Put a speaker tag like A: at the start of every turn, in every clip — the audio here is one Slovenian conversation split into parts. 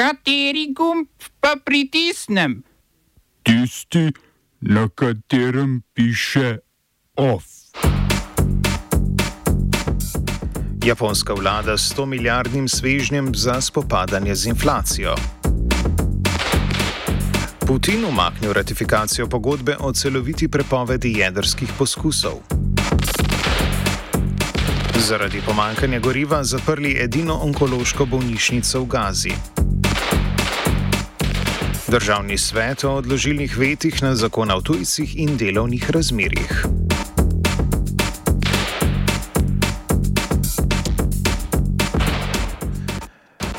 A: Kateri gumb pa pritisnem?
B: Tisti, na katerem piše OF.
C: Japonska vlada s 100 milijardnim svežnjem za spopadanje z inflacijo. Putin umaknil ratifikacijo pogodbe o celoviti prepovedi jedrskih poskusov. Zaradi pomankanja goriva zaprli edino onkološko bolnišnico v Gazi. Državni svet o odložilnih vetih na zakon o tujcih in delovnih razmerjih.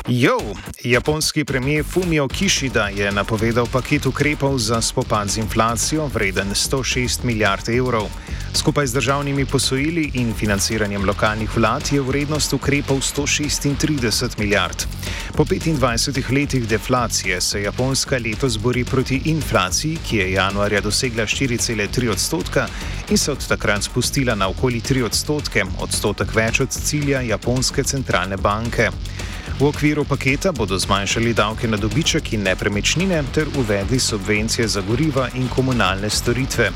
C: Jo, japonski premijer Fumio Kishida je napovedal paket ukrepov za spopad z inflacijo vreden 106 milijard evrov. Skupaj z državnimi posojili in financiranjem lokalnih vlad je vrednost ukrepov 136 milijard. Po 25 letih deflacije se Japonska letos bori proti inflaciji, ki je januarja dosegla 4,3 odstotka in se od takrat spustila na okoli 3 odstotke, odstotek več od cilja Japonske centralne banke. V okviru paketa bodo zmanjšali davke na dobiček in nepremičnine ter uvedli subvencije za goriva in komunalne storitve.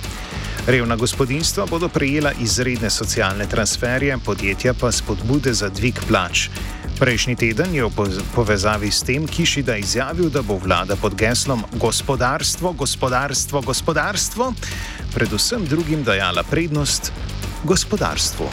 C: Revna gospodinstva bodo prejela izredne socialne transferje, podjetja pa spodbude za dvig plač. Prejšnji teden je v povezavi s tem Kišida izjavil, da bo vlada pod geslom gospodarstvo, gospodarstvo, gospodarstvo, predvsem drugim dajala prednost gospodarstvu.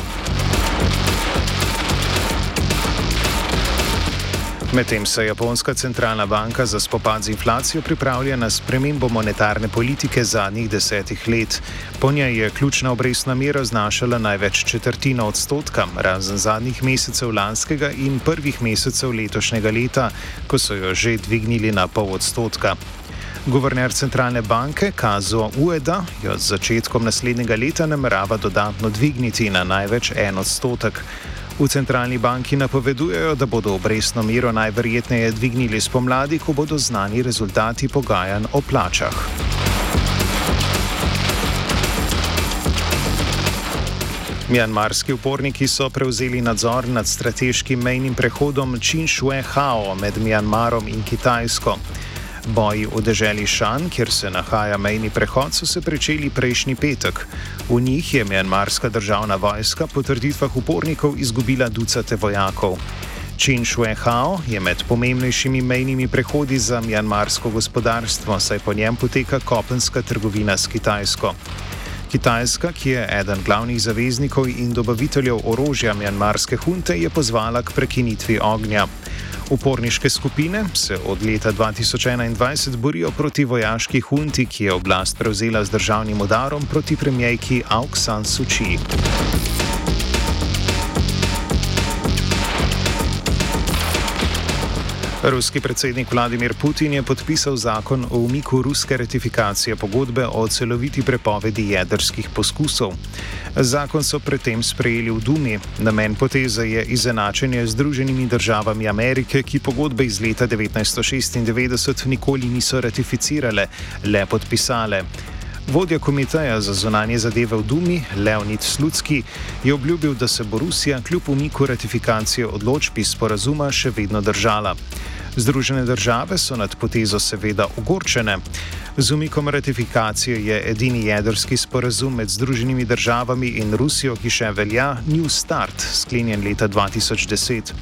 C: Medtem se Japonska centralna banka za spopad z inflacijo pripravlja na spremembo monetarne politike zadnjih desetih let. Po njej je ključna obrestna mera znašala največ četrtino odstotka, razen zadnjih mesecev lanskega in prvih mesecev letošnjega leta, ko so jo že dvignili na pol odstotka. Guverner centralne banke Kazuo Ueda jo z začetkom naslednjega leta namerava dodatno dvigniti na največ en odstotek. V centralni banki napovedujejo, da bodo obrestno mero najverjetneje dvignili spomladi, ko bodo znani rezultati pogajanj o plačah. Mjanmarski uporniki so prevzeli nadzor nad strateškim mejnim prehodom Činšue-Hao med Mjanmarom in Kitajsko. Boji v deželi Šan, kjer se nahaja mejni prehod, so se začeli prejšnji petek. V njih je mjanmarska državna vojska po trditvah upornikov izgubila ducate vojakov. Čin Shui Hao je med pomembnejšimi mejnimi prehodi za mjanmarsko gospodarstvo, saj po njem poteka kopenska trgovina s Kitajsko. Kitajska, ki je eden glavnih zaveznikov in dobaviteljev orožja mjanmarske hunte, je pozvala k prekinitvi ognja. Uporniške skupine se od leta 2021 borijo proti vojaški hunti, ki je oblast prevzela z državnim udarom proti premijejki Aung San Suu Kyi. Ruski predsednik Vladimir Putin je podpisal zakon o umiku ruske ratifikacije pogodbe o celoviti prepovedi jedrskih poskusov. Zakon so predtem sprejeli v Dumi. Namen poteze je izenačenje z Združenimi državami Amerike, ki pogodbe iz leta 1996 nikoli niso ratificirale, le podpisale. Vodja komiteja za zunanje zadeve v Dumi, Leonid Sludski, je obljubil, da se bo Rusija kljub umiku ratifikacije odločb iz sporazuma še vedno držala. Združene države so nad potezo seveda ogorčene. Z umikom ratifikacije je edini jedrski sporazum med Združenimi državami in Rusijo, ki še velja, New Start, sklenjen leta 2010.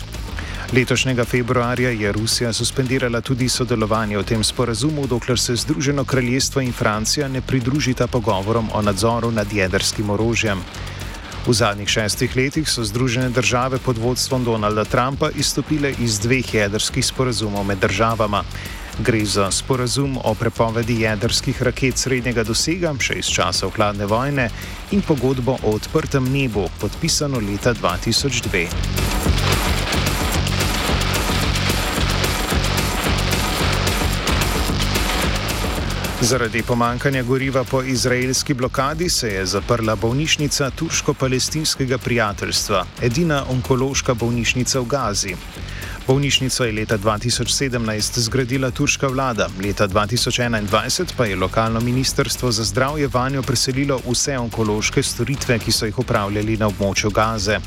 C: Letošnjega februarja je Rusija suspendirala tudi sodelovanje v tem sporazumu, dokler se Združeno kraljestvo in Francija ne pridružita pogovorom o nadzoru nad jedrskim orožjem. V zadnjih šestih letih so Združene države pod vodstvom Donalda Trumpa izstopile iz dveh jedrskih sporazumov med državama. Gre za sporazum o prepovedi jedrskih raket srednjega dosega, še iz časov hladne vojne, in pogodbo o odprtem nebu, podpisano leta 2002. Zaradi pomankanja goriva po izraelski blokadi se je zaprla bolnišnica Turško-Palestinskega prijateljstva, edina onkološka bolnišnica v Gazi. Bolnišnico je leta 2017 zgradila turška vlada, leta 2021 pa je lokalno ministrstvo za zdravje vanjo preselilo vse onkološke storitve, ki so jih upravljali na območju Gaze.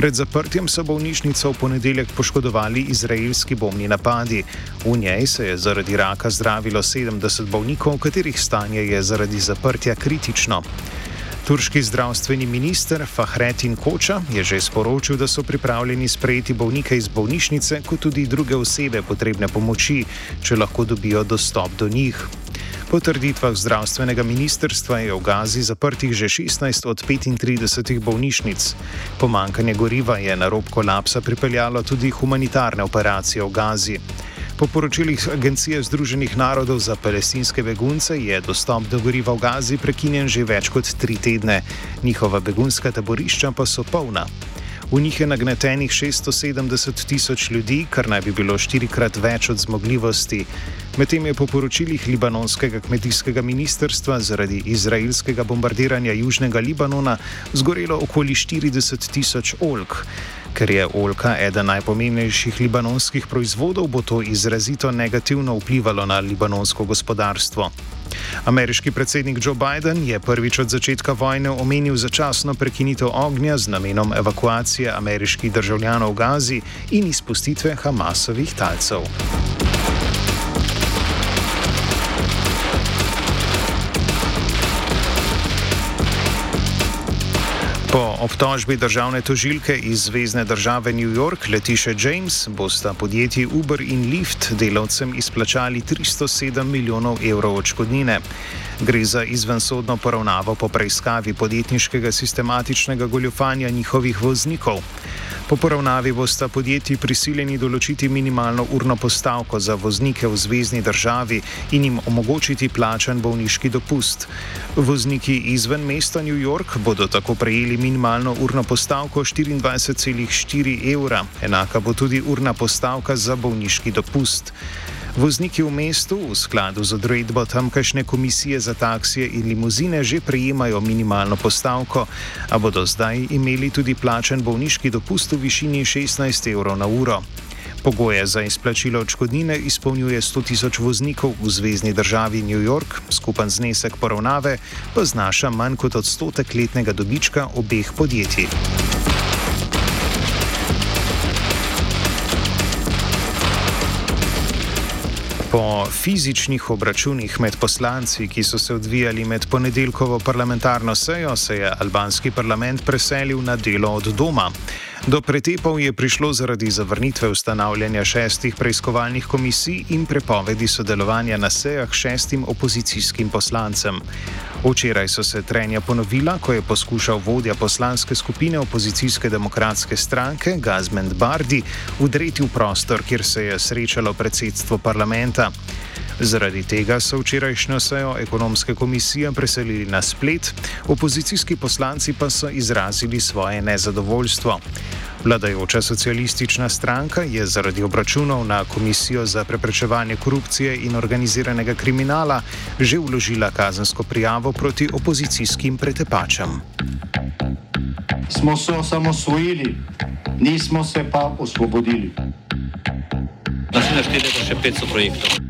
C: Pred zaprtjem so bolnišnico v ponedeljek poškodovali izraelski bombni napadi. V njej se je zaradi raka zdravilo 70 bolnikov, katerih stanje je zaradi zaprtja kritično. Turški zdravstveni minister Fahretin Koča je že sporočil, da so pripravljeni sprejeti bolnike iz bolnišnice, kot tudi druge osebe potrebne pomoči, če lahko dobijo dostop do njih. Po trditvah zdravstvenega ministrstva je v Gazi zaprtih že 16 od 35 bolnišnic. Pomankanje goriva je na rob kolapsa pripeljalo tudi humanitarne operacije v Gazi. Po poročilih Agencije Združenih narodov za palestinske begunce je dostop do goriva v Gazi prekinjen že več kot tri tedne, njihova begunska taborišča pa so polna. V njih je nagnetenih 670 tisoč ljudi, kar naj bi bilo štirikrat več od zmogljivosti. Medtem je po poročilih libanonskega kmetijskega ministrstva zaradi izraelskega bombardiranja Južnega Libanona zgorelo okoli 40 tisoč olk. Ker je oljka eden najpomembnejših libanonskih proizvodov, bo to izrazito negativno vplivalo na libanonsko gospodarstvo. Ameriški predsednik Joe Biden je prvič od začetka vojne omenil začasno prekinitev ognja z namenom evakuacije ameriških državljanov v Gazi in izpustitve Hamasovih talcev. Po obtožbi državne tožilke iz zvezdne države New York, Letiše James, bosta podjetji Uber in Lyft delavcem izplačali 307 milijonov evrov odškodnine. Gre za izvensodno poravnavo po preiskavi podjetniškega sistematičnega goljufanja njihovih voznikov. Po poravnavi bosta podjetji prisiljeni določiti minimalno urno postavko za voznike v zvezdni državi in jim omogočiti plačan bolniški dopust. Vozniki izven mesta New York bodo tako prejeli minimalno urno postavko 24,4 evra, enaka bo tudi urna postavka za bolniški dopust. Vozniki v mestu v skladu z odredbo tamkajšnje komisije za taksije in limuzine že prejemajo minimalno postavko, a bodo zdaj imeli tudi plačen bolniški dopust v višini 16 evrov na uro. Pogoje za izplačilo odškodnine izpolnjuje 100 tisoč voznikov v zvezdni državi New York, skupen znesek poravnave pa znaša manj kot odstotek letnega dobička obeh podjetij. Po fizičnih obračunih med poslanci, ki so se odvijali med ponedeljkovo parlamentarno sejo, se je albanski parlament preselil na delo od doma. Do pretepov je prišlo zaradi zavrnitve ustanavljanja šestih preiskovalnih komisij in prepovedi sodelovanja na sejah šestim opozicijskim poslancem. Včeraj so se trenja ponovila, ko je poskušal vodja poslanske skupine opozicijske demokratske stranke Gazmend Bardi udreti v prostor, kjer se je srečalo predsedstvo parlamenta. Zaradi tega so včerajšnjo sejo ekonomske komisije preselili na splet, opozicijski poslanci pa so izrazili svoje nezadovoljstvo. Vladajoča socialistična stranka je zaradi obračunov na Komisijo za preprečevanje korupcije in organiziranega kriminala že vložila kazensko prijavo proti opozicijskim pretepačem.
D: Smo se osamosvojili, nismo se pa osvobodili.
E: Da se naštejemo še 500 projektov.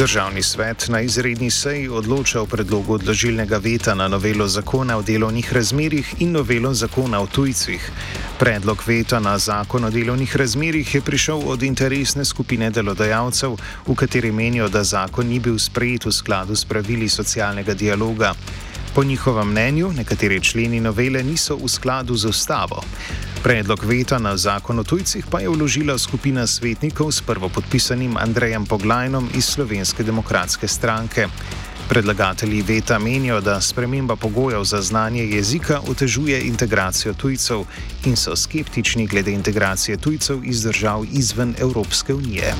C: Državni svet na izredni seji odloča o predlogu odložilnega veta na novelo zakona o delovnih razmerjih in novelo zakona o tujcih. Predlog veta na zakon o delovnih razmerjih je prišel od interesne skupine delodajalcev, v kateri menijo, da zakon ni bil sprejet v skladu s pravili socialnega dialoga. Po njihovem mnenju nekateri členi novele niso v skladu z ustavo. Predlog veta na zakon o tujcih pa je vložila skupina svetnikov s prvopodpisanim Andrejem Poglajnom iz Slovenske demokratske stranke. Predlagatelji veta menijo, da sprememba pogojev za znanje jezika otežuje integracijo tujcev in so skeptični glede integracije tujcev iz držav izven Evropske unije.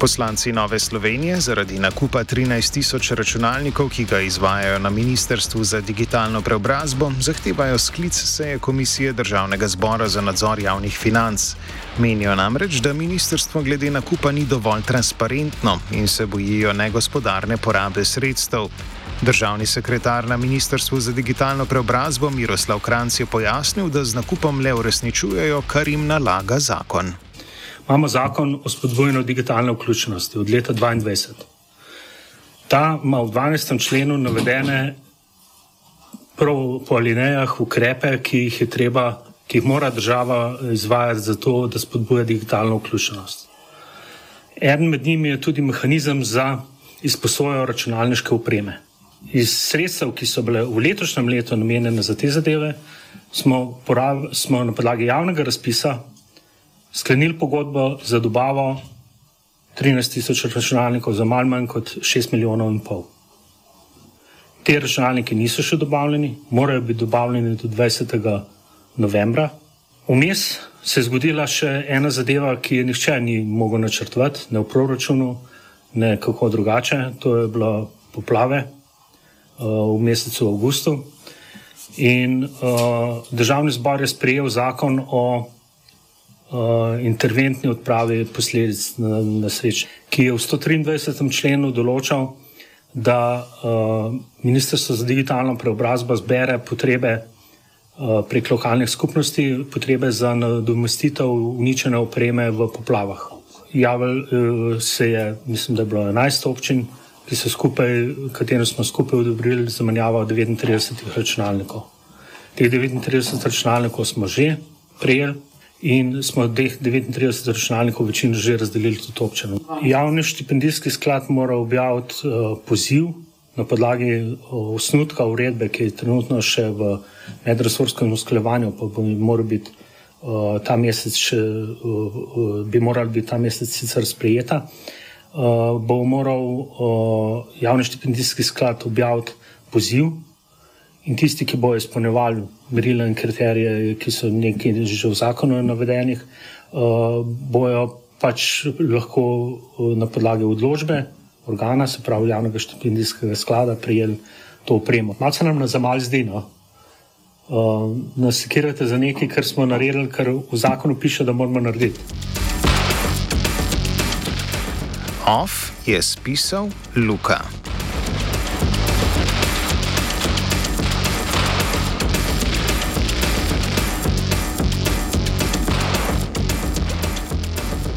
C: Poslanci Nove Slovenije zaradi nakupa 13 tisoč računalnikov, ki ga izvajajo na Ministrstvu za digitalno preobrazbo, zahtevajo sklic seje Komisije Državnega zbora za nadzor javnih financ. Menijo namreč, da ministrstvo glede nakupa ni dovolj transparentno in se bojijo negospodarne porabe sredstev. Državni sekretar na Ministrstvu za digitalno preobrazbo Miroslav Kranc je pojasnil, da z nakupom le uresničujejo, kar jim nalaga zakon.
F: Imamo zakon o spodbujanju digitalne vključenosti od leta 2022. Ta ima v 12. členu navedene prav po alinejah ukrepe, ki jih je treba, ki jih mora država izvajati za to, da spodbuja digitalno vključenost. Eden med njimi je tudi mehanizem za izposojo računalniške opreme. Iz sredstev, ki so bile v letošnjem letu namenjene za te zadeve, smo, porav, smo na podlagi javnega razpisa sklenili pogodbo za dobavo 13 tisoč računalnikov za malj manj kot 6 milijonov in pol. Te računalniki niso še dobavljeni, morajo biti dobavljeni do 20. novembra. Vmes se je zgodila še ena zadeva, ki je nihče ni mogel načrtovati, ne v proračunu, ne kako drugače. To je bilo poplave uh, v mesecu avgustu. In uh, državni zbor je sprejel zakon o interventni odpravi posledic nesreč, ki je v 123. členu določal, da uh, Ministrstvo za digitalno preobrazbo zbere potrebe uh, prek lokalnih skupnosti, potrebe za nadomestitev uničene opreme v poplavah. Javil uh, se je, mislim, da je bilo 11 občin, ki so skupaj, katero smo skupaj odobrili zamenjavo 39 računalnikov. Teh 39 računalnikov smo že prejeli, in smo teh 39 računalnikov večino že razdelili tudi občanom. Javni štipendijski sklad mora objaviti uh, poziv na podlagi uh, osnutka uredbe, ki je trenutno še v medresorskem usklajevanju, pa bo mora biti uh, ta mesec še, uh, bi morala biti ta mesec sicer sprejeta. Uh, bo moral uh, javni štipendijski sklad objaviti poziv In tisti, ki bodo izpolnjevali merila in kriterije, ki so nekaj že v zakonu navedenih, uh, bojo pač lahko uh, na podlagi odločbe organa, se pravi javnega štipendijskega sklada, prijeli to opremo. Malce nam na zamal zdi, no. Uh, nas sekirate za nekaj, kar smo naredili, kar v zakonu piše, da moramo narediti.
C: Off je spisal Luka.